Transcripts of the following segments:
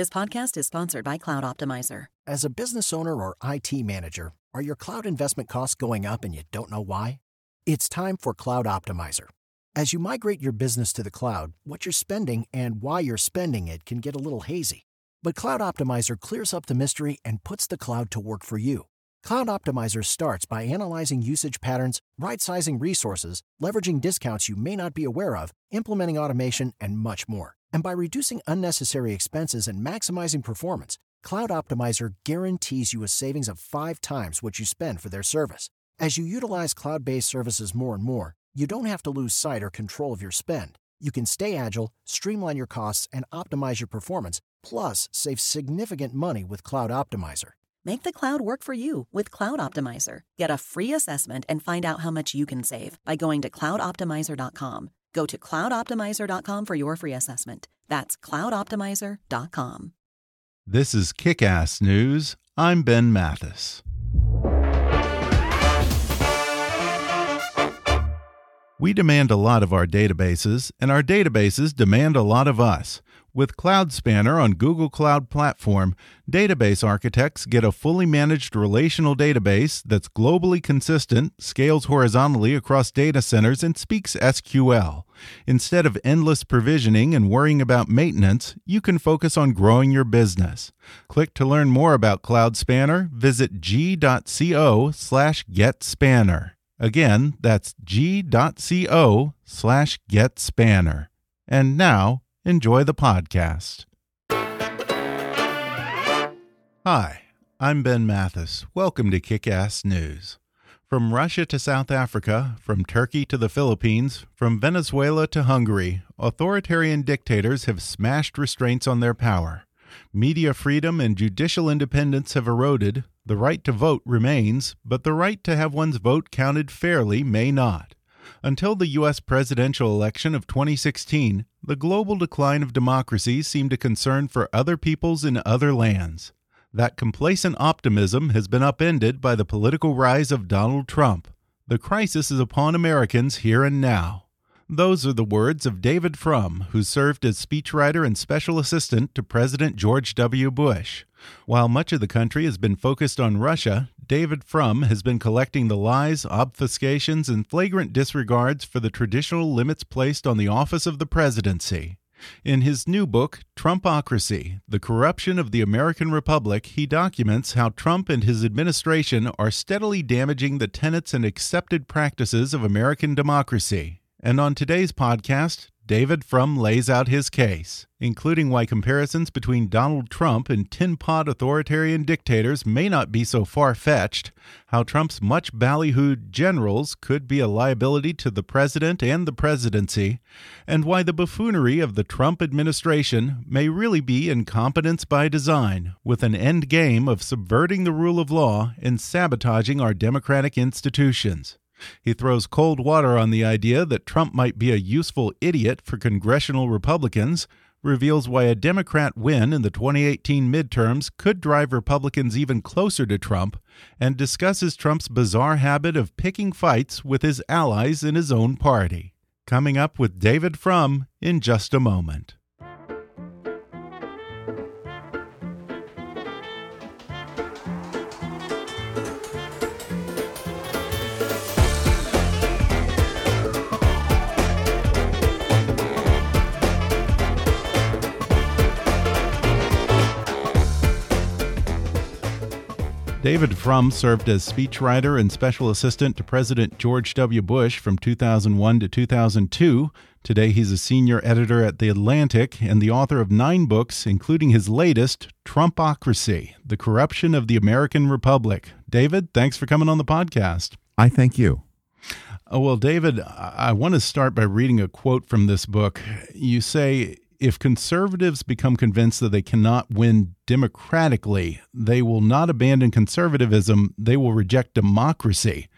This podcast is sponsored by Cloud Optimizer. As a business owner or IT manager, are your cloud investment costs going up and you don't know why? It's time for Cloud Optimizer. As you migrate your business to the cloud, what you're spending and why you're spending it can get a little hazy. But Cloud Optimizer clears up the mystery and puts the cloud to work for you. Cloud Optimizer starts by analyzing usage patterns, right sizing resources, leveraging discounts you may not be aware of, implementing automation, and much more. And by reducing unnecessary expenses and maximizing performance, Cloud Optimizer guarantees you a savings of five times what you spend for their service. As you utilize cloud based services more and more, you don't have to lose sight or control of your spend. You can stay agile, streamline your costs, and optimize your performance, plus save significant money with Cloud Optimizer. Make the cloud work for you with Cloud Optimizer. Get a free assessment and find out how much you can save by going to cloudoptimizer.com. Go to cloudoptimizer.com for your free assessment. That's cloudoptimizer.com. This is Kick Ass News. I'm Ben Mathis. We demand a lot of our databases, and our databases demand a lot of us. With Cloud Spanner on Google Cloud Platform, database architects get a fully managed relational database that's globally consistent, scales horizontally across data centers, and speaks SQL. Instead of endless provisioning and worrying about maintenance, you can focus on growing your business. Click to learn more about Cloud Spanner. Visit g.co slash getspanner. Again, that's g.co slash getspanner. And now, Enjoy the podcast. Hi, I'm Ben Mathis. Welcome to Kick Ass News. From Russia to South Africa, from Turkey to the Philippines, from Venezuela to Hungary, authoritarian dictators have smashed restraints on their power. Media freedom and judicial independence have eroded. The right to vote remains, but the right to have one's vote counted fairly may not. Until the U.S. presidential election of 2016, the global decline of democracy seemed a concern for other peoples in other lands. That complacent optimism has been upended by the political rise of Donald Trump. The crisis is upon Americans here and now. Those are the words of David Frum, who served as speechwriter and special assistant to President George W. Bush. While much of the country has been focused on Russia, David Frum has been collecting the lies, obfuscations, and flagrant disregards for the traditional limits placed on the office of the presidency. In his new book, Trumpocracy The Corruption of the American Republic, he documents how Trump and his administration are steadily damaging the tenets and accepted practices of American democracy. And on today's podcast, David Frum lays out his case, including why comparisons between Donald Trump and tin pot authoritarian dictators may not be so far fetched, how Trump's much ballyhooed generals could be a liability to the president and the presidency, and why the buffoonery of the Trump administration may really be incompetence by design, with an end game of subverting the rule of law and sabotaging our democratic institutions. He throws cold water on the idea that Trump might be a useful idiot for congressional Republicans, reveals why a Democrat win in the 2018 midterms could drive Republicans even closer to Trump, and discusses Trump's bizarre habit of picking fights with his allies in his own party. Coming up with David Frum in just a moment. David Frum served as speechwriter and special assistant to President George W. Bush from 2001 to 2002. Today, he's a senior editor at The Atlantic and the author of nine books, including his latest, Trumpocracy The Corruption of the American Republic. David, thanks for coming on the podcast. I thank you. Oh, well, David, I want to start by reading a quote from this book. You say, if conservatives become convinced that they cannot win democratically, they will not abandon conservatism, they will reject democracy.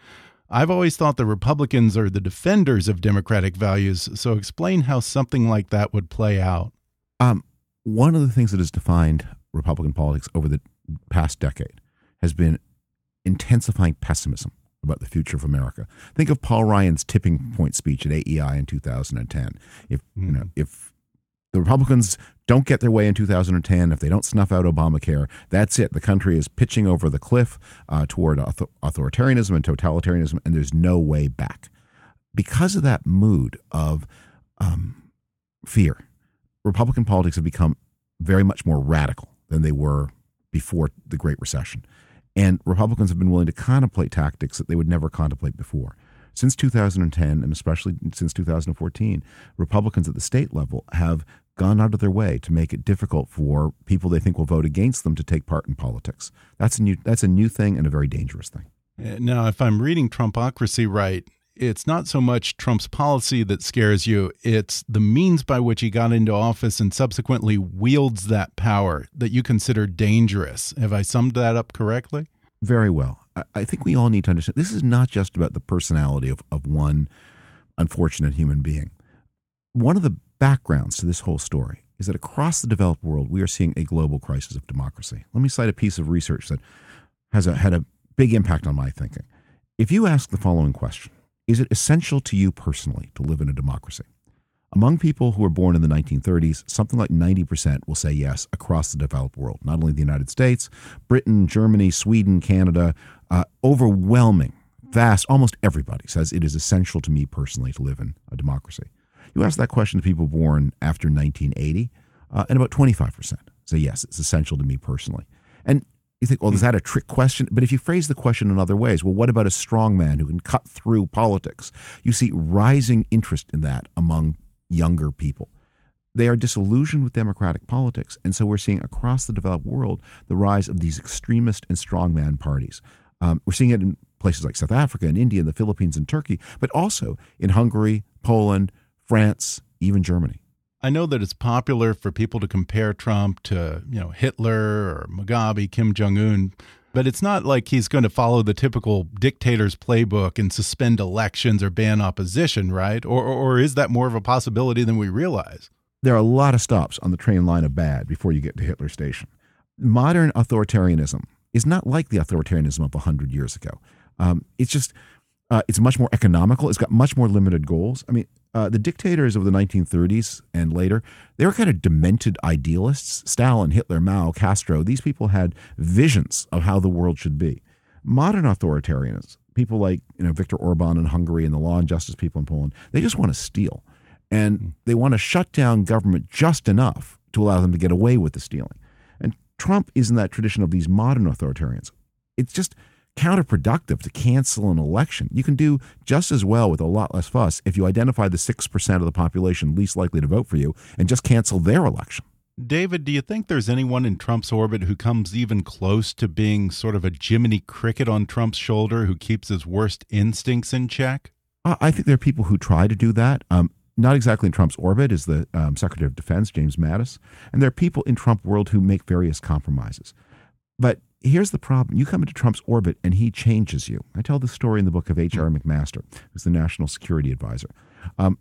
I've always thought the Republicans are the defenders of democratic values, so explain how something like that would play out. Um, one of the things that has defined Republican politics over the past decade has been intensifying pessimism about the future of America. Think of Paul Ryan's tipping point speech at AEI in 2010. If you know, if the Republicans don't get their way in 2010, if they don't snuff out Obamacare, that's it. The country is pitching over the cliff uh, toward author- authoritarianism and totalitarianism, and there's no way back. Because of that mood of um, fear, Republican politics have become very much more radical than they were before the Great Recession. And Republicans have been willing to contemplate tactics that they would never contemplate before. Since 2010, and especially since 2014, Republicans at the state level have gone out of their way to make it difficult for people they think will vote against them to take part in politics. That's a new that's a new thing and a very dangerous thing. Uh, now, if I'm reading Trumpocracy right, it's not so much Trump's policy that scares you, it's the means by which he got into office and subsequently wields that power that you consider dangerous. Have I summed that up correctly? Very well. I think we all need to understand this is not just about the personality of, of one unfortunate human being. One of the backgrounds to this whole story is that across the developed world, we are seeing a global crisis of democracy. Let me cite a piece of research that has a, had a big impact on my thinking. If you ask the following question, is it essential to you personally to live in a democracy? Among people who were born in the 1930s, something like 90% will say yes across the developed world, not only the United States, Britain, Germany, Sweden, Canada. Uh, overwhelming, vast, almost everybody says it is essential to me personally to live in a democracy. You ask that question to people born after 1980, uh, and about 25% say yes, it's essential to me personally. And you think, well, is that a trick question? But if you phrase the question in other ways, well, what about a strong man who can cut through politics? You see rising interest in that among younger people. They are disillusioned with democratic politics. And so we're seeing across the developed world the rise of these extremist and strongman parties. Um, we're seeing it in places like South Africa and India and the Philippines and Turkey, but also in Hungary, Poland, France, even Germany. I know that it's popular for people to compare Trump to, you know, Hitler or Mugabe, Kim Jong Un, but it's not like he's going to follow the typical dictator's playbook and suspend elections or ban opposition, right? Or, or is that more of a possibility than we realize? There are a lot of stops on the train line of bad before you get to Hitler Station. Modern authoritarianism is not like the authoritarianism of 100 years ago. Um, it's just, uh, it's much more economical. It's got much more limited goals. I mean, uh, the dictators of the 1930s and later, they were kind of demented idealists. Stalin, Hitler, Mao, Castro, these people had visions of how the world should be. Modern authoritarians, people like you know Viktor Orban in Hungary and the law and justice people in Poland, they just want to steal. And hmm. they want to shut down government just enough to allow them to get away with the stealing. And Trump is in that tradition of these modern authoritarians. It's just counterproductive to cancel an election. You can do just as well with a lot less fuss if you identify the 6% of the population least likely to vote for you and just cancel their election. David, do you think there's anyone in Trump's orbit who comes even close to being sort of a Jiminy Cricket on Trump's shoulder who keeps his worst instincts in check? I think there are people who try to do that. Um, not exactly in Trump's orbit is the um, Secretary of Defense, James Mattis. And there are people in Trump world who make various compromises. But here's the problem you come into Trump's orbit and he changes you. I tell the story in the book of H.R. Hmm. McMaster, who's the national security advisor. Um,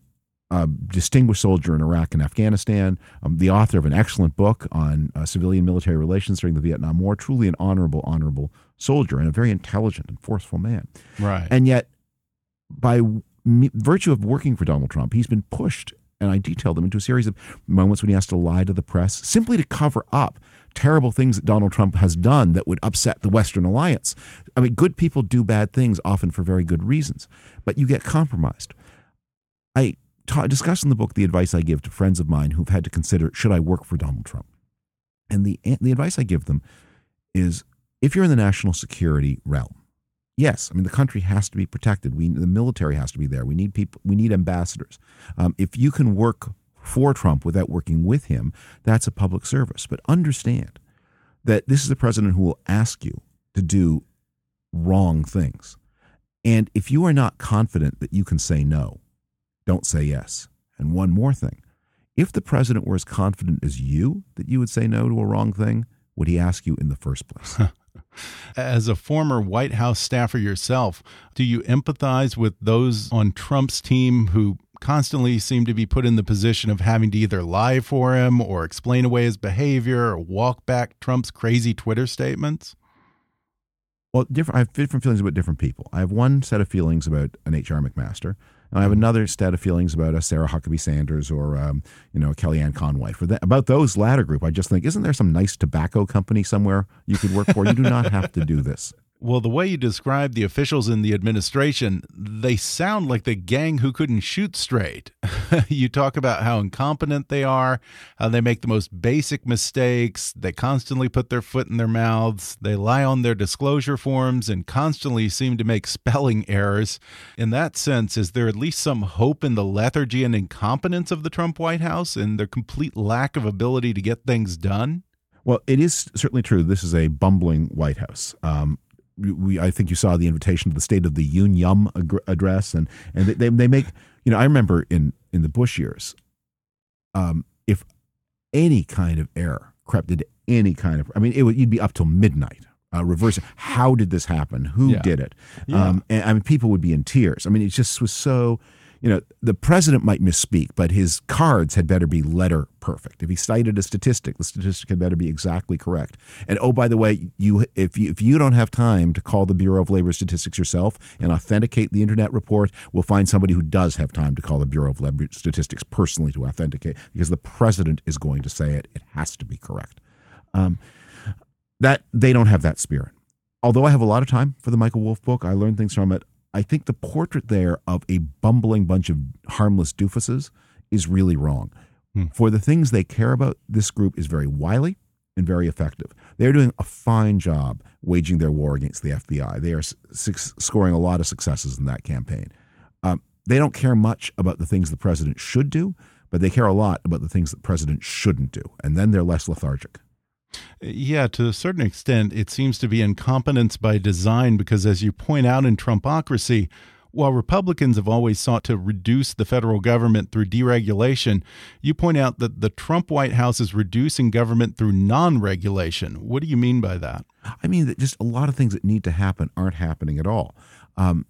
a distinguished soldier in Iraq and Afghanistan, um, the author of an excellent book on uh, civilian military relations during the Vietnam War, truly an honorable, honorable soldier and a very intelligent and forceful man. Right. And yet, by virtue of working for Donald Trump, he's been pushed, and I detail them into a series of moments when he has to lie to the press simply to cover up terrible things that Donald Trump has done that would upset the Western alliance. I mean, good people do bad things often for very good reasons, but you get compromised. I ta- discuss in the book the advice I give to friends of mine who've had to consider should I work for Donald Trump? And the, the advice I give them is if you're in the national security realm, yes, I mean the country has to be protected. We the military has to be there. We need people. We need ambassadors. Um, if you can work for Trump without working with him, that's a public service. But understand that this is a president who will ask you to do wrong things. And if you are not confident that you can say no, don't say yes. And one more thing if the president were as confident as you that you would say no to a wrong thing, would he ask you in the first place? As a former White House staffer yourself, do you empathize with those on Trump's team who constantly seem to be put in the position of having to either lie for him or explain away his behavior or walk back Trump's crazy Twitter statements? Well, different. I have different feelings about different people. I have one set of feelings about an H.R. McMaster, and I have another set of feelings about a Sarah Huckabee Sanders or um, you know Kellyanne Conway. For that, about those latter group, I just think, isn't there some nice tobacco company somewhere you could work for? You do not have to do this. Well, the way you describe the officials in the administration, they sound like the gang who couldn't shoot straight. you talk about how incompetent they are, how they make the most basic mistakes, they constantly put their foot in their mouths, they lie on their disclosure forms, and constantly seem to make spelling errors. In that sense, is there at least some hope in the lethargy and incompetence of the Trump White House and their complete lack of ability to get things done? Well, it is certainly true. This is a bumbling White House. Um, we, I think you saw the invitation to the State of the Union address, and and they, they make you know I remember in in the Bush years, um, if any kind of error crept into any kind of I mean it would you'd be up till midnight. Uh, reverse how did this happen? Who yeah. did it? Yeah. Um, and I mean people would be in tears. I mean it just was so you know, the president might misspeak, but his cards had better be letter perfect. If he cited a statistic, the statistic had better be exactly correct. And oh, by the way, you if you if you don't have time to call the Bureau of Labor Statistics yourself and authenticate the internet report, we'll find somebody who does have time to call the Bureau of Labor Statistics personally to authenticate because the president is going to say it. It has to be correct. Um, that they don't have that spirit although I have a lot of time for the Michael Wolff book, I learned things from it. I think the portrait there of a bumbling bunch of harmless doofuses is really wrong. Hmm. For the things they care about, this group is very wily and very effective. They're doing a fine job waging their war against the FBI. They are scoring a lot of successes in that campaign. Um, they don't care much about the things the president should do, but they care a lot about the things the president shouldn't do. And then they're less lethargic. Yeah, to a certain extent, it seems to be incompetence by design because, as you point out in Trumpocracy, while Republicans have always sought to reduce the federal government through deregulation, you point out that the Trump White House is reducing government through non regulation. What do you mean by that? I mean that just a lot of things that need to happen aren't happening at all. Um,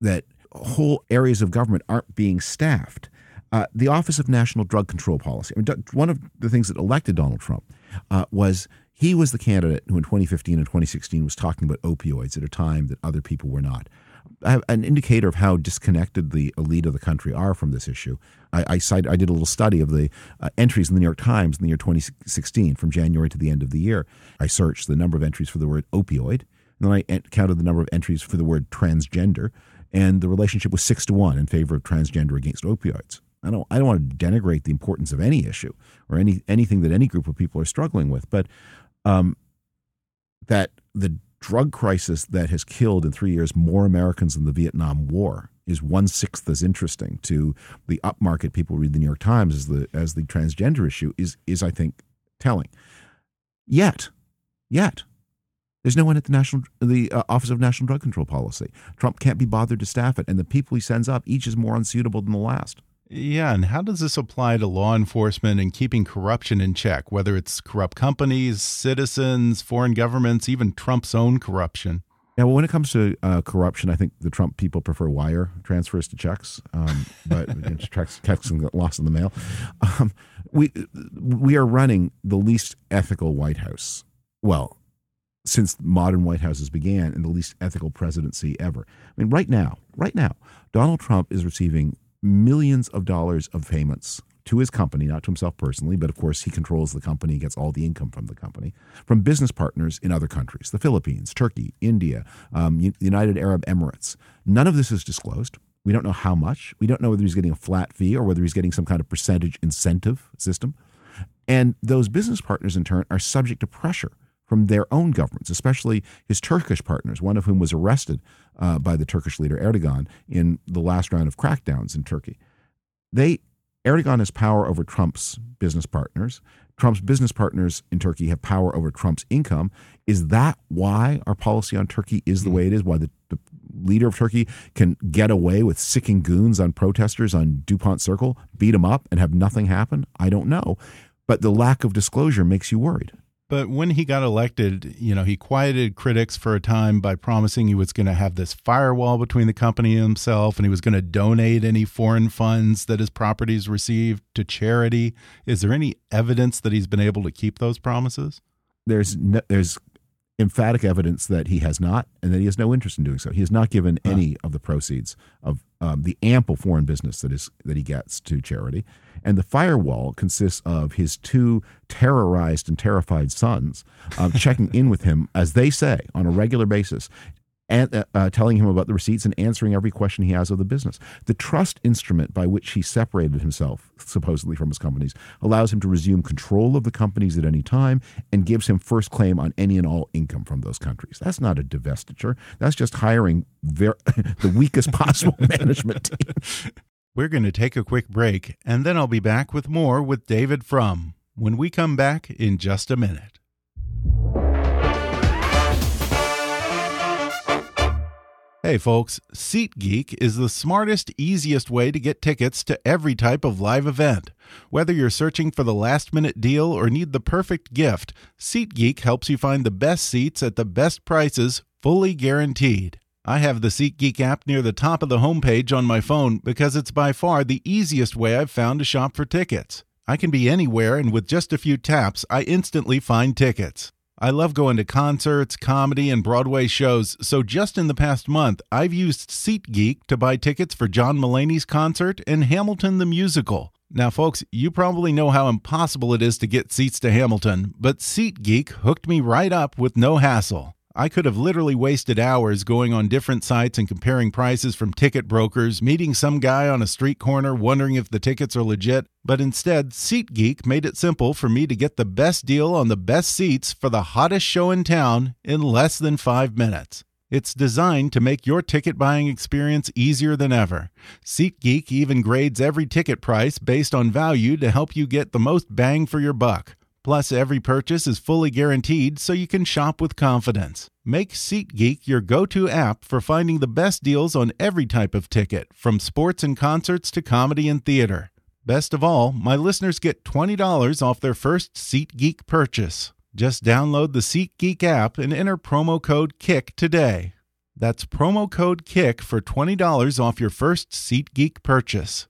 that whole areas of government aren't being staffed. Uh, the Office of National Drug Control Policy. I mean, one of the things that elected Donald Trump uh, was he was the candidate who in 2015 and 2016 was talking about opioids at a time that other people were not. An indicator of how disconnected the elite of the country are from this issue. I, I, cite, I did a little study of the uh, entries in the New York Times in the year 2016 from January to the end of the year. I searched the number of entries for the word opioid, and then I counted the number of entries for the word transgender, and the relationship was six to one in favor of transgender against opioids. I don't I don't want to denigrate the importance of any issue or any anything that any group of people are struggling with, but um, that the drug crisis that has killed in three years more Americans than the Vietnam War is one sixth as interesting to the upmarket people who read the New York Times as the as the transgender issue is is I think telling. Yet, yet, there's no one at the national the uh, Office of National Drug Control Policy. Trump can't be bothered to staff it, and the people he sends up each is more unsuitable than the last. Yeah, and how does this apply to law enforcement and keeping corruption in check, whether it's corrupt companies, citizens, foreign governments, even Trump's own corruption? Yeah, well, when it comes to uh, corruption, I think the Trump people prefer wire transfers to checks, um, but checks, checks get lost in the mail. Um, we we are running the least ethical White House. Well, since modern White Houses began, and the least ethical presidency ever. I mean, right now, right now, Donald Trump is receiving millions of dollars of payments to his company, not to himself personally, but of course he controls the company, gets all the income from the company, from business partners in other countries, the Philippines, Turkey, India, um, United Arab Emirates. None of this is disclosed. We don't know how much. We don't know whether he's getting a flat fee or whether he's getting some kind of percentage incentive system. And those business partners, in turn, are subject to pressure from their own governments, especially his Turkish partners, one of whom was arrested uh, by the Turkish leader Erdogan in the last round of crackdowns in Turkey. They Erdogan has power over Trump's business partners. Trump's business partners in Turkey have power over Trump's income. Is that why our policy on Turkey is the hmm. way it is? Why the, the leader of Turkey can get away with sicking goons on protesters on Dupont Circle, beat them up, and have nothing happen? I don't know. But the lack of disclosure makes you worried. But when he got elected, you know, he quieted critics for a time by promising he was going to have this firewall between the company and himself and he was going to donate any foreign funds that his properties received to charity. Is there any evidence that he's been able to keep those promises? There's no, there's emphatic evidence that he has not, and that he has no interest in doing so. He has not given huh. any of the proceeds of um, the ample foreign business that is that he gets to charity. And the firewall consists of his two terrorized and terrified sons um, checking in with him, as they say, on a regular basis, and uh, uh, telling him about the receipts and answering every question he has of the business. The trust instrument by which he separated himself, supposedly from his companies, allows him to resume control of the companies at any time and gives him first claim on any and all income from those countries. That's not a divestiture. That's just hiring ver- the weakest possible management team. We're going to take a quick break, and then I'll be back with more with David Frum when we come back in just a minute. Hey folks, SeatGeek is the smartest, easiest way to get tickets to every type of live event. Whether you're searching for the last minute deal or need the perfect gift, SeatGeek helps you find the best seats at the best prices, fully guaranteed. I have the SeatGeek app near the top of the homepage on my phone because it's by far the easiest way I've found to shop for tickets. I can be anywhere, and with just a few taps, I instantly find tickets. I love going to concerts, comedy, and Broadway shows, so just in the past month, I've used SeatGeek to buy tickets for John Mulaney's concert and Hamilton the Musical. Now, folks, you probably know how impossible it is to get seats to Hamilton, but SeatGeek hooked me right up with no hassle. I could have literally wasted hours going on different sites and comparing prices from ticket brokers, meeting some guy on a street corner wondering if the tickets are legit, but instead, SeatGeek made it simple for me to get the best deal on the best seats for the hottest show in town in less than five minutes. It's designed to make your ticket buying experience easier than ever. SeatGeek even grades every ticket price based on value to help you get the most bang for your buck. Plus, every purchase is fully guaranteed so you can shop with confidence. Make SeatGeek your go to app for finding the best deals on every type of ticket, from sports and concerts to comedy and theater. Best of all, my listeners get $20 off their first SeatGeek purchase. Just download the SeatGeek app and enter promo code KICK today. That's promo code KICK for $20 off your first SeatGeek purchase.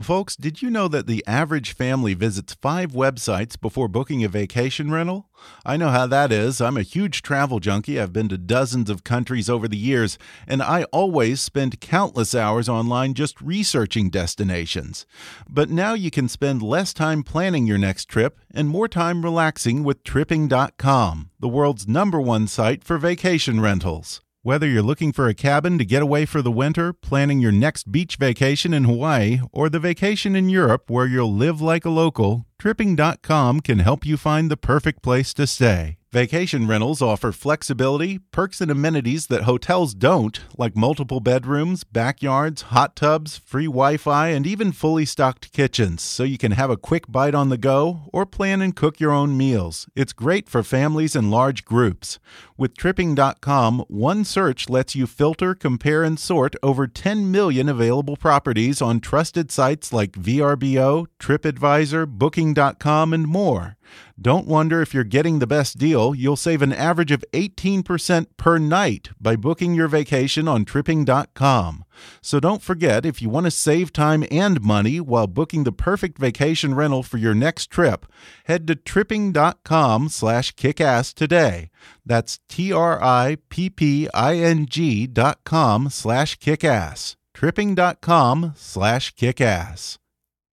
Folks, did you know that the average family visits five websites before booking a vacation rental? I know how that is. I'm a huge travel junkie. I've been to dozens of countries over the years, and I always spend countless hours online just researching destinations. But now you can spend less time planning your next trip and more time relaxing with Tripping.com, the world's number one site for vacation rentals. Whether you're looking for a cabin to get away for the winter, planning your next beach vacation in Hawaii, or the vacation in Europe where you'll live like a local, Tripping.com can help you find the perfect place to stay. Vacation rentals offer flexibility, perks, and amenities that hotels don't, like multiple bedrooms, backyards, hot tubs, free Wi Fi, and even fully stocked kitchens, so you can have a quick bite on the go or plan and cook your own meals. It's great for families and large groups. With Tripping.com, one search lets you filter, compare, and sort over 10 million available properties on trusted sites like VRBO, TripAdvisor, Booking.com, and more. Don't wonder if you're getting the best deal. You'll save an average of 18% per night by booking your vacation on tripping.com. So don't forget if you want to save time and money while booking the perfect vacation rental for your next trip, head to tripping.com/kickass today. That's T R I P P I N G dot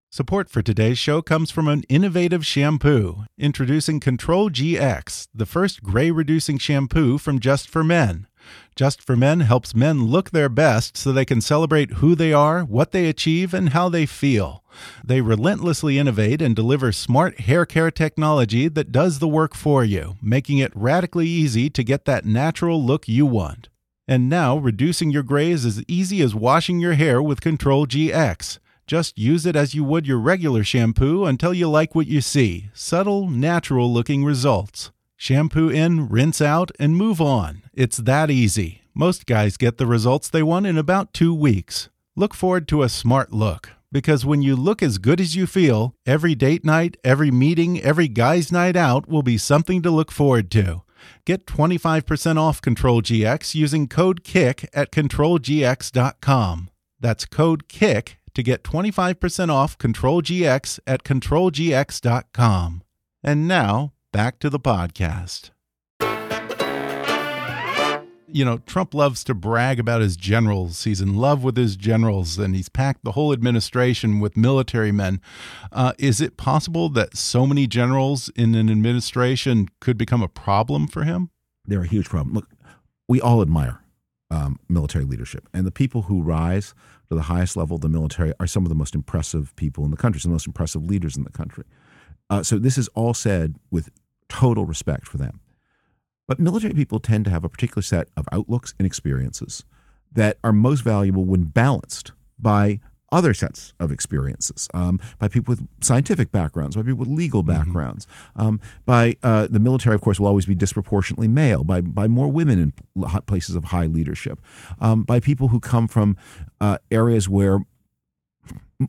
Support for today's show comes from an innovative shampoo. Introducing Control GX, the first gray reducing shampoo from Just for Men. Just for Men helps men look their best so they can celebrate who they are, what they achieve, and how they feel. They relentlessly innovate and deliver smart hair care technology that does the work for you, making it radically easy to get that natural look you want. And now, reducing your gray is as easy as washing your hair with Control GX. Just use it as you would your regular shampoo until you like what you see subtle, natural looking results. Shampoo in, rinse out, and move on. It's that easy. Most guys get the results they want in about two weeks. Look forward to a smart look. Because when you look as good as you feel, every date night, every meeting, every guy's night out will be something to look forward to. Get 25% off Control GX using code KICK at ControlGX.com. That's code KICK to get 25% off Control GX at ControlGX.com. And now, back to the podcast you know, Trump loves to brag about his generals. He's in love with his generals, and he's packed the whole administration with military men. Uh, is it possible that so many generals in an administration could become a problem for him? They're a huge problem. Look, we all admire um, military leadership, and the people who rise to the highest level of the military are some of the most impressive people in the country, some of the most impressive leaders in the country. Uh, so this is all said with total respect for them. But military people tend to have a particular set of outlooks and experiences that are most valuable when balanced by other sets of experiences, um, by people with scientific backgrounds, by people with legal mm-hmm. backgrounds, mm-hmm. um, by uh, the military, of course, will always be disproportionately male, by by more women in places of high leadership, um, by people who come from uh, areas where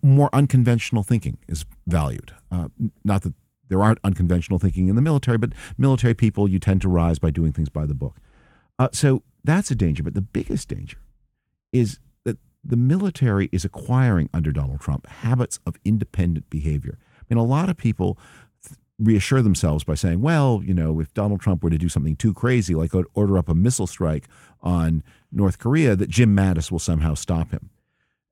more unconventional thinking is valued. Uh, not that there aren't unconventional thinking in the military, but military people, you tend to rise by doing things by the book. Uh, so that's a danger. But the biggest danger is the military is acquiring under Donald Trump habits of independent behavior. I mean, a lot of people reassure themselves by saying, well, you know, if Donald Trump were to do something too crazy, like order up a missile strike on North Korea, that Jim Mattis will somehow stop him.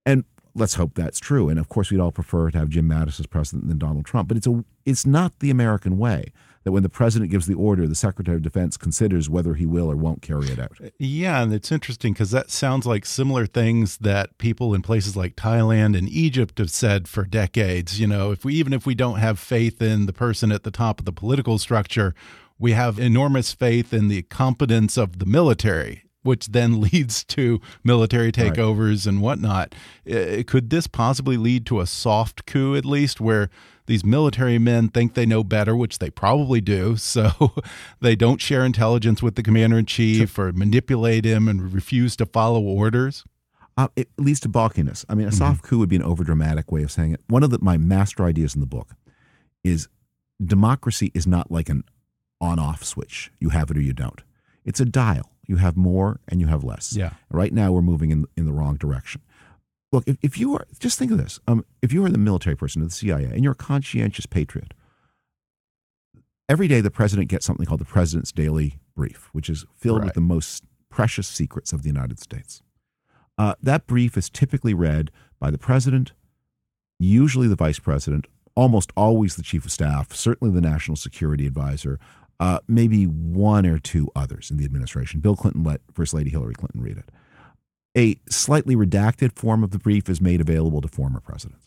And let's hope that's true. And of course, we'd all prefer to have Jim Mattis as president than Donald Trump. But it's a it's not the American way that when the president gives the order, the Secretary of Defense considers whether he will or won't carry it out. Yeah, and it's interesting because that sounds like similar things that people in places like Thailand and Egypt have said for decades. You know, if we even if we don't have faith in the person at the top of the political structure, we have enormous faith in the competence of the military which then leads to military takeovers right. and whatnot. Could this possibly lead to a soft coup, at least, where these military men think they know better, which they probably do, so they don't share intelligence with the commander in chief or manipulate him and refuse to follow orders? Uh, it leads to balkiness. I mean, a soft mm -hmm. coup would be an overdramatic way of saying it. One of the, my master ideas in the book is democracy is not like an on-off switch. You have it or you don't. It's a dial you have more and you have less. Yeah. Right now, we're moving in in the wrong direction. Look, if, if you are just think of this: um, if you are the military person of the CIA and you're a conscientious patriot, every day the president gets something called the President's Daily Brief, which is filled right. with the most precious secrets of the United States. Uh, that brief is typically read by the president, usually the vice president, almost always the chief of staff, certainly the national security advisor, uh, maybe one or two others in the administration. Bill Clinton let First Lady Hillary Clinton read it. A slightly redacted form of the brief is made available to former presidents.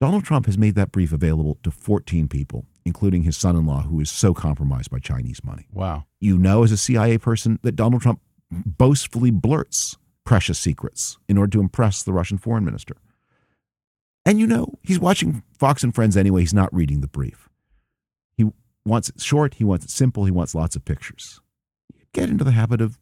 Donald Trump has made that brief available to 14 people, including his son in law, who is so compromised by Chinese money. Wow. You know, as a CIA person, that Donald Trump boastfully blurts precious secrets in order to impress the Russian foreign minister. And you know, he's watching Fox and Friends anyway. He's not reading the brief He wants it short, he wants it simple, he wants lots of pictures. Get into the habit of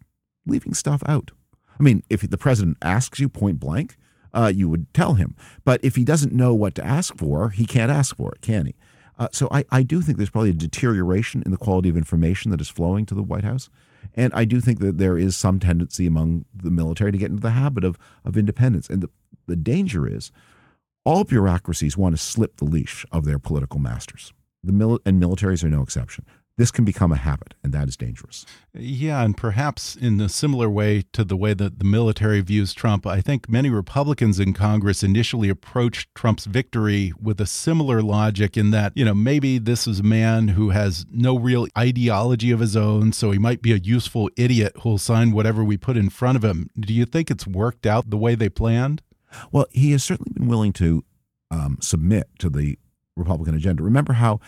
leaving stuff out. I mean, if the president asks you point blank, uh, you would tell him. But if he doesn't know what to ask for, he can't ask for it, can he? Uh, so I, I do think there's probably a deterioration in the quality of information that is flowing to the White House. And I do think that there is some tendency among the military to get into the habit of, of independence. And the, the danger is all bureaucracies want to slip the leash of their political masters. The mil- and militaries are no exception. This can become a habit, and that is dangerous. Yeah, and perhaps in a similar way to the way that the military views Trump, I think many Republicans in Congress initially approached Trump's victory with a similar logic in that, you know, maybe this is a man who has no real ideology of his own, so he might be a useful idiot who'll sign whatever we put in front of him. Do you think it's worked out the way they planned? Well, he has certainly been willing to um, submit to the Republican agenda. Remember how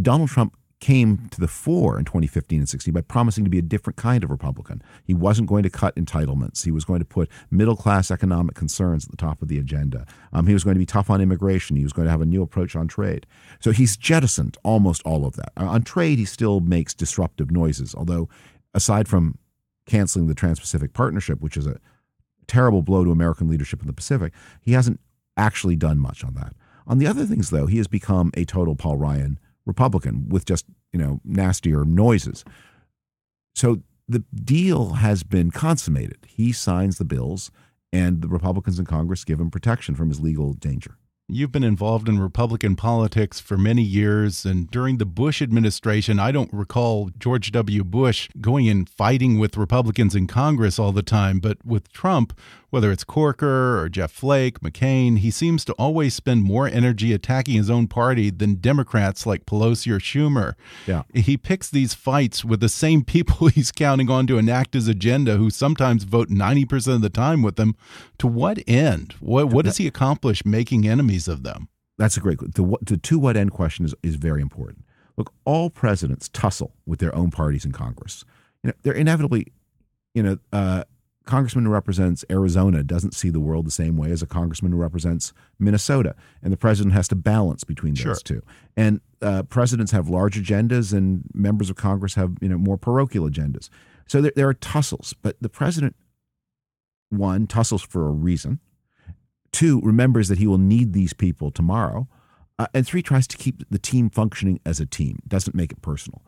Donald Trump came to the fore in 2015 and 16 by promising to be a different kind of Republican. He wasn't going to cut entitlements. He was going to put middle class economic concerns at the top of the agenda. Um, he was going to be tough on immigration. He was going to have a new approach on trade. So he's jettisoned almost all of that. Uh, on trade, he still makes disruptive noises, although aside from canceling the Trans Pacific Partnership, which is a terrible blow to American leadership in the Pacific. He hasn't actually done much on that. On the other things, though, he has become a total Paul Ryan Republican with just you know nastier noises. So the deal has been consummated. He signs the bills, and the Republicans in Congress give him protection from his legal danger. You've been involved in Republican politics for many years, and during the Bush administration, I don't recall George W. Bush going and fighting with Republicans in Congress all the time. But with Trump, whether it's Corker or Jeff Flake, McCain, he seems to always spend more energy attacking his own party than Democrats like Pelosi or Schumer. Yeah. He picks these fights with the same people he's counting on to enact his agenda, who sometimes vote 90% of the time with him. To what end? What, what does he accomplish making enemies of them? That's a great the, the to what end question is, is very important. Look, all presidents tussle with their own parties in Congress. You know, they're inevitably, you know, uh, congressman who represents Arizona doesn't see the world the same way as a congressman who represents Minnesota, and the president has to balance between those Sure. two. And uh, presidents have large agendas, and members of Congress have you know more parochial agendas. So there, there are tussles, but the president, one, tussles for a reason. Two, remembers that he will need these people tomorrow. Uh, and three, tries to keep the team functioning as a team, doesn't make it personal.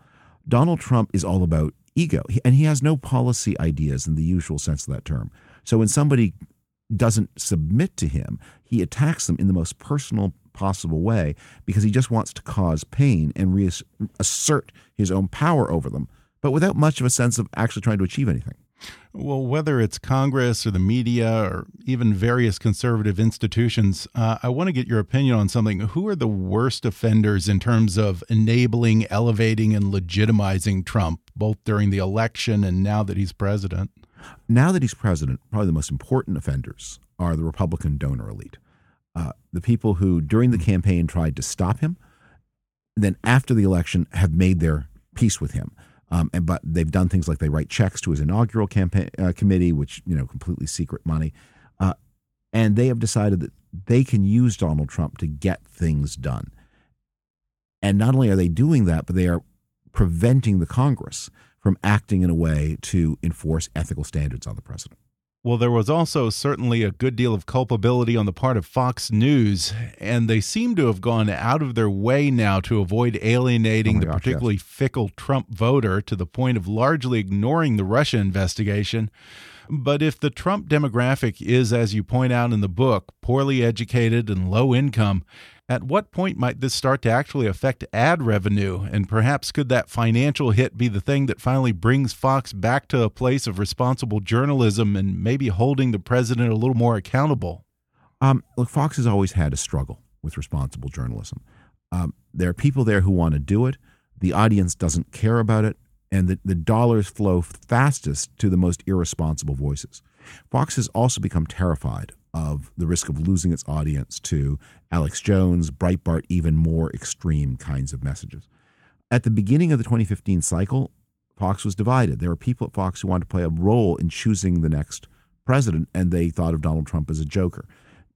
Donald Trump is all about ego, and he has no policy ideas in the usual sense of that term. So when somebody doesn't submit to him, he attacks them in the most personal possible way because he just wants to cause pain and reassert his own power over them, but without much of a sense of actually trying to achieve anything. Well, whether it's Congress or the media or even various conservative institutions, uh, I want to get your opinion on something. Who are the worst offenders in terms of enabling, elevating, and legitimizing Trump, both during the election and now that he's president? Now that he's president, probably the most important offenders are the Republican donor elite. Uh, the people who, during the campaign, tried to stop him, then after the election have made their peace with him. Um, and but they've done things like they write checks to his inaugural campaign uh, committee, which you know completely secret money, uh, and they have decided that they can use Donald Trump to get things done. And not only are they doing that, but they are preventing the Congress from acting in a way to enforce ethical standards on the president. Well, there was also certainly a good deal of culpability on the part of Fox News, and they seem to have gone out of their way now to avoid alienating Oh the gosh, yes. particularly fickle Trump voter to the point of largely ignoring the Russia investigation. But if the Trump demographic is, as you point out in the book, poorly educated and low income, at what point might this start to actually affect ad revenue? And perhaps could that financial hit be the thing that finally brings Fox back to a place of responsible journalism and maybe holding the president a little more accountable? Um, look, Fox has always had a struggle with responsible journalism. Um, there are people there who want to do it. The audience doesn't care about it, and the, the dollars flow fastest to the most irresponsible voices. Fox has also become terrified of the risk of losing its audience to Alex Jones, Breitbart, even more extreme kinds of messages. At the beginning of the 2015 cycle, Fox was divided. There were people at Fox who wanted to play a role in choosing the next president, and they thought of Donald Trump as a joker.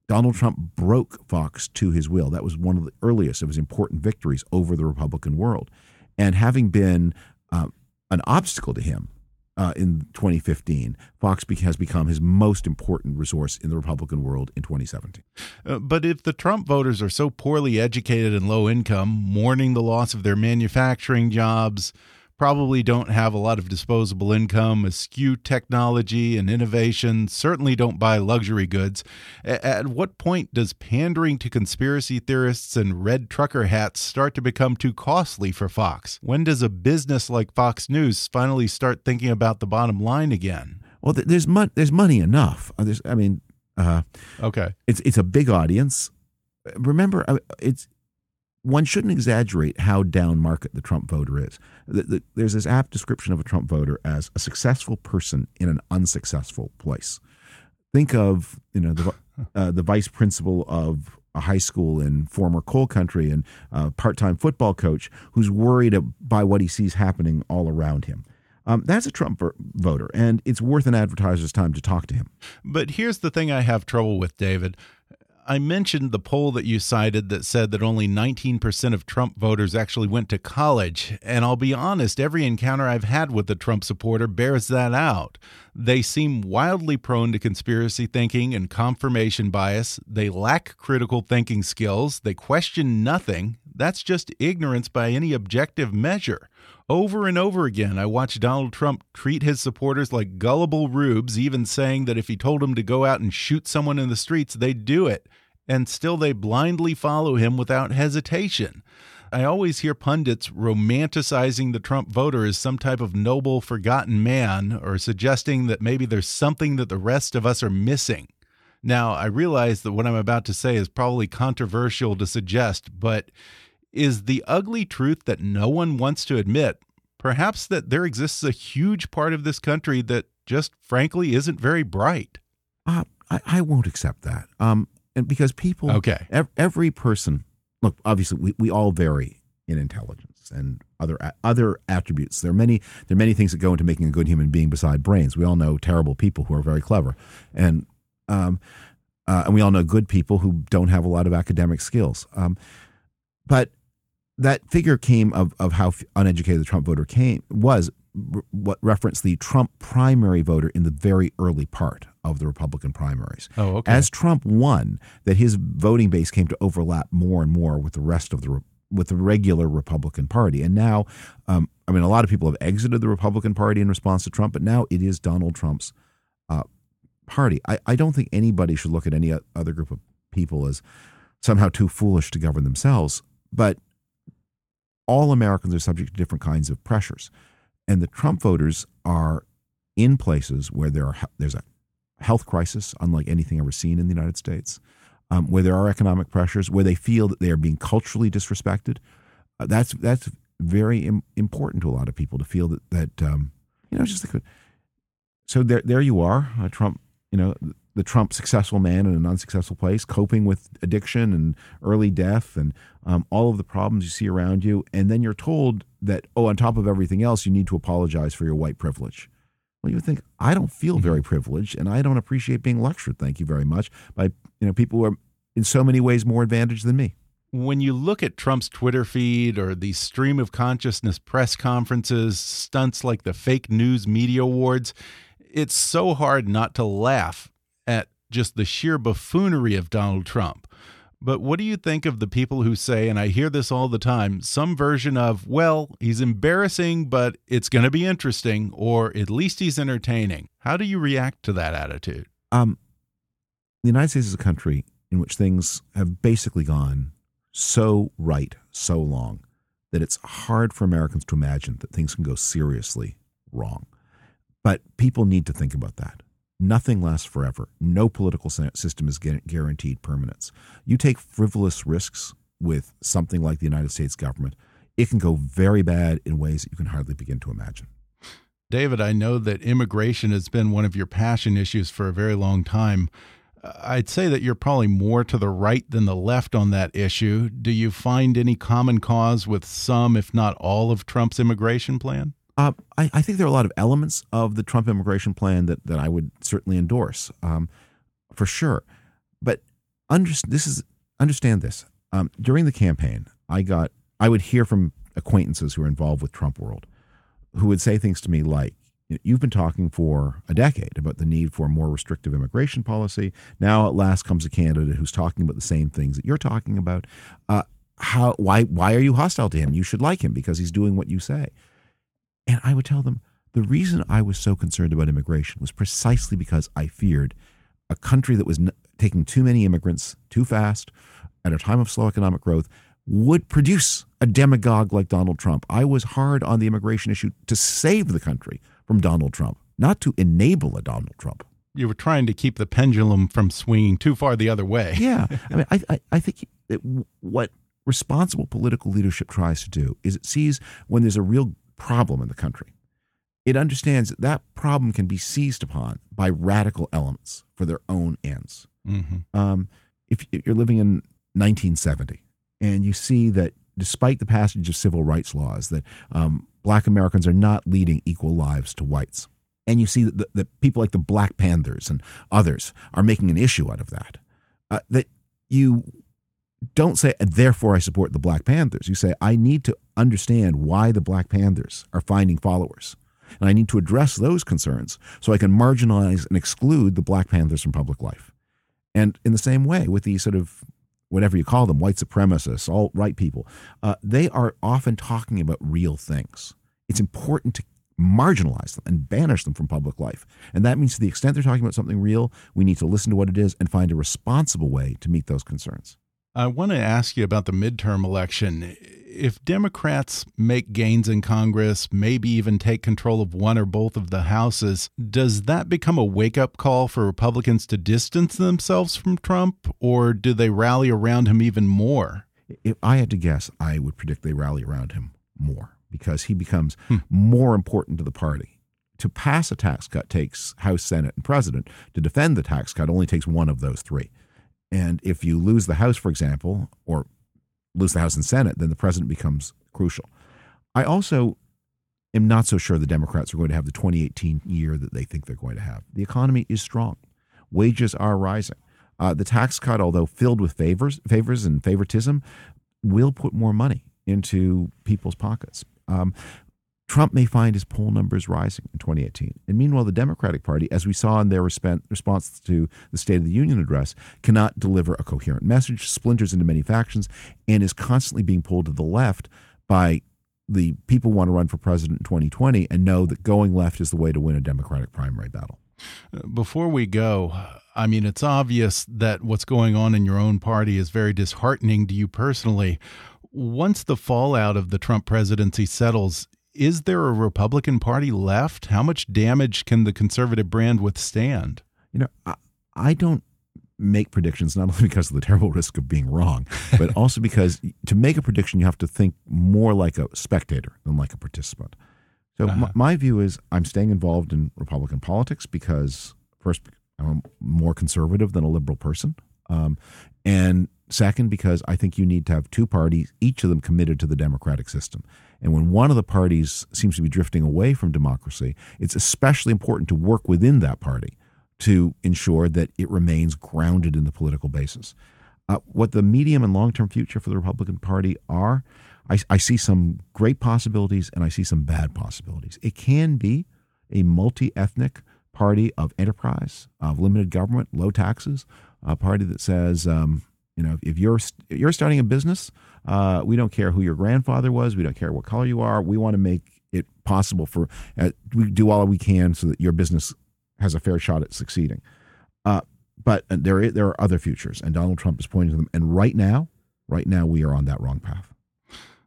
Donald Trump broke Fox to his will. That was one of the earliest of his important victories over the Republican world. And having been uh, an obstacle to him uh, in 2015, Fox has become his most important resource in the Republican world in 2017. Uh, but if the Trump voters are so poorly educated and low income, mourning the loss of their manufacturing jobs, probably don't have a lot of disposable income, eschew technology and innovation, certainly don't buy luxury goods. At what point does pandering to conspiracy theorists and red trucker hats start to become too costly for Fox? When does a business like Fox News finally start thinking about the bottom line again? Well, th- there's mon- there's money enough. Uh, There's, I mean, uh, Okay. it's it's a big audience. Remember, uh, it's one shouldn't exaggerate how down market the Trump voter is. The, the, there's this apt description of a Trump voter as a successful person in an unsuccessful place. Think of you know the uh, the vice principal of a high school in former coal country and a part-time football coach who's worried by what he sees happening all around him. Um, that's a Trump voter, and it's worth an advertiser's time to talk to him. But here's the thing I have trouble with, David. I mentioned the poll that you cited that said that only 19% of Trump voters actually went to college. And I'll be honest, every encounter I've had with a Trump supporter bears that out. They seem wildly prone to conspiracy thinking and confirmation bias. They lack critical thinking skills. They question nothing. That's just ignorance by any objective measure. Over and over again, I watched Donald Trump treat his supporters like gullible rubes, even saying that if he told them to go out and shoot someone in the streets, they'd do it. And still, they blindly follow him without hesitation. I always hear pundits romanticizing the Trump voter as some type of noble, forgotten man, or suggesting that maybe there's something that the rest of us are missing. Now, I realize that what I'm about to say is probably controversial to suggest, but is the ugly truth that no one wants to admit perhaps that there exists a huge part of this country that just frankly isn't very bright. Uh, I, I, won't accept that. Um, and because people, okay, ev every person, look, obviously we, we all vary in intelligence and other other attributes. There are many there are many things that go into making a good human being beside brains. We all know terrible people who are very clever, and um, uh, and we all know good people who don't have a lot of academic skills. Um, but that figure came of, of how uneducated the Trump voter came was what referenced the Trump primary voter in the very early part of the Republican primaries. Oh, okay. As Trump won, that his voting base came to overlap more and more with the rest of the with the regular Republican Party, and now, um, I mean, a lot of people have exited the Republican Party in response to Trump, but now it is Donald Trump's uh, party. I, I don't think anybody should look at any other group of people as somehow too foolish to govern themselves, but all Americans are subject to different kinds of pressures. And the Trump voters are in places where there are, there's a health crisis, unlike anything ever seen in the United States, um, where there are economic pressures, where they feel that they are being culturally disrespected. Uh, that's that's very Im- important to a lot of people to feel that that um, you know just so there there you are, uh, Trump. You know the Trump successful man in an unsuccessful place, coping with addiction and early death and um, all of the problems you see around you. And then you're told that, oh, on top of everything else, you need to apologize for your white privilege. Well, you would think, I don't feel very mm-hmm. privileged and I don't appreciate being lectured, thank you very much, by you know people who are in so many ways more advantaged than me. When you look at Trump's Twitter feed or the stream of consciousness press conferences, stunts like the fake news media awards, it's so hard not to laugh just the sheer buffoonery of Donald Trump. But what do you think of the people who say, and I hear this all the time, some version of, well, he's embarrassing, but it's going to be interesting, or at least he's entertaining? How do you react to that attitude? Um, the United States is a country in which things have basically gone so right so long that it's hard for Americans to imagine that things can go seriously wrong. But people need to think about that. Nothing lasts forever. No political system is guaranteed permanence. You take frivolous risks with something like the United States government, it can go very bad in ways that you can hardly begin to imagine. David, I know that immigration has been one of your passion issues for a very long time. Uh, I'd say that you're probably more to the right than the left on that issue. Do you find any common cause with some, if not all, of Trump's immigration plan? Uh, I, I, think there are a lot of elements of the Trump immigration plan that, that I would certainly endorse, um, for sure. But under, this is understand this. Um, during the campaign, I got I would hear from acquaintances who are involved with Trump World, who would say things to me like, "You've been talking for a decade about the need for a more restrictive immigration policy. Now, at last, comes a candidate who's talking about the same things that you're talking about. Uh, how? Why? Why are you hostile to him? You should like him because he's doing what you say." And I would tell them the reason I was so concerned about immigration was precisely because I feared a country that was n- taking too many immigrants too fast at a time of slow economic growth would produce a demagogue like Donald Trump. I was hard on the immigration issue to save the country from Donald Trump, not to enable a Donald Trump. You were trying to keep the pendulum from swinging too far the other way. yeah. I mean, I, I, I think that what responsible political leadership tries to do is it sees when there's a real problem in the country. It understands that that problem can be seized upon by radical elements for their own ends. Mm-hmm. Um, if you're living in 1970 and you see that despite the passage of civil rights laws, that um, black Americans are not leading equal lives to whites, and you see that, that people like the Black Panthers and others are making an issue out of that, uh, that you don't say, therefore I support the Black Panthers. You say, I need to understand why the Black Panthers are finding followers. And I need to address those concerns so I can marginalize and exclude the Black Panthers from public life. And in the same way, with these sort of whatever you call them, white supremacists, alt right people, uh, they are often talking about real things. It's important to marginalize them and banish them from public life. And that means to the extent they're talking about something real, we need to listen to what it is and find a responsible way to meet those concerns. I want to ask you about the midterm election. If Democrats make gains in Congress, maybe even take control of one or both of the houses, does that become a wake up call for Republicans to distance themselves from Trump, or do they rally around him even more? If I had to guess, I would predict they rally around him more because he becomes hmm. more important to the party. To pass a tax cut takes House, Senate, and President. To defend the tax cut only takes one of those three. And if you lose the House, for example, or lose the House and Senate, then the president becomes crucial. I also am not so sure the Democrats are going to have the 2018 year that they think they're going to have. The economy is strong, wages are rising. Uh, the tax cut, although filled with favors, favors and favoritism, will put more money into people's pockets. Um, Trump may find his poll numbers rising in 2018. And meanwhile, the Democratic Party, as we saw in their response to the State of the Union address, cannot deliver a coherent message, splinters into many factions, and is constantly being pulled to the left by the people who want to run for president in 2020 and know that going left is the way to win a Democratic primary battle. Uh, before we go, I mean, it's obvious that what's going on in your own party is very disheartening to you personally. Once the fallout of the Trump presidency settles, is there a Republican Party left? How much damage can the conservative brand withstand? You know, I, I don't make predictions not only because of the terrible risk of being wrong, but also because to make a prediction, you have to think more like a spectator than like a participant. So uh -huh. my, my view is I'm staying involved in Republican politics because first I'm more conservative than a liberal person, um, and second because I think you need to have two parties, each of them committed to the democratic system. And when one of the parties seems to be drifting away from democracy, it's especially important to work within that party to ensure that it remains grounded in the political basis. Uh, what the medium and long term future for the Republican Party are, I, I, see some great possibilities and I see some bad possibilities. It can be a multi ethnic party of enterprise, of limited government, low taxes, a party that says, um, you know, if you're if you're starting a business, uh, we don't care who your grandfather was. We don't care what color you are. We want to make it possible for uh, we do all we can so that your business has a fair shot at succeeding. Uh, but uh, there there are other futures, and Donald Trump is pointing to them. And right now, right now, we are on that wrong path.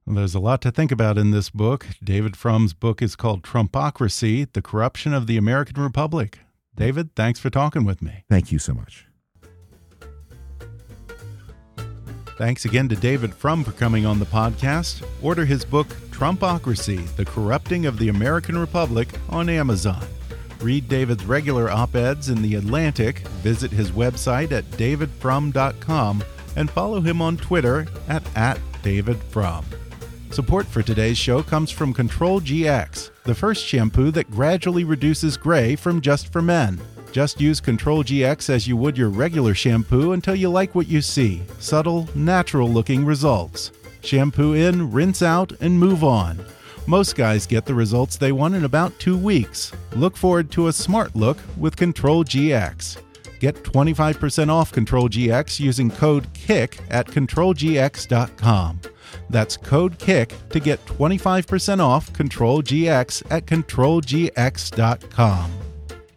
Well, there's a lot to think about in this book. David Frum's book is called Trumpocracy: The Corruption of the American Republic. David, thanks for talking with me. Thank you so much. Thanks again to David Frum for coming on the podcast. Order his book, Trumpocracy The Corrupting of the American Republic, on Amazon. Read David's regular op eds in The Atlantic, visit his website at davidfrum.com, and follow him on Twitter at, at davidfrum. Support for today's show comes from Control GX, the first shampoo that gradually reduces gray from just for men. Just use Control GX as you would your regular shampoo until you like what you see subtle, natural looking results. Shampoo in, rinse out, and move on. Most guys get the results they want in about two weeks. Look forward to a smart look with Control GX. Get 25% off Control GX using code KICK at ControlGX.com. That's code KICK to get 25% off Control GX at ControlGX.com.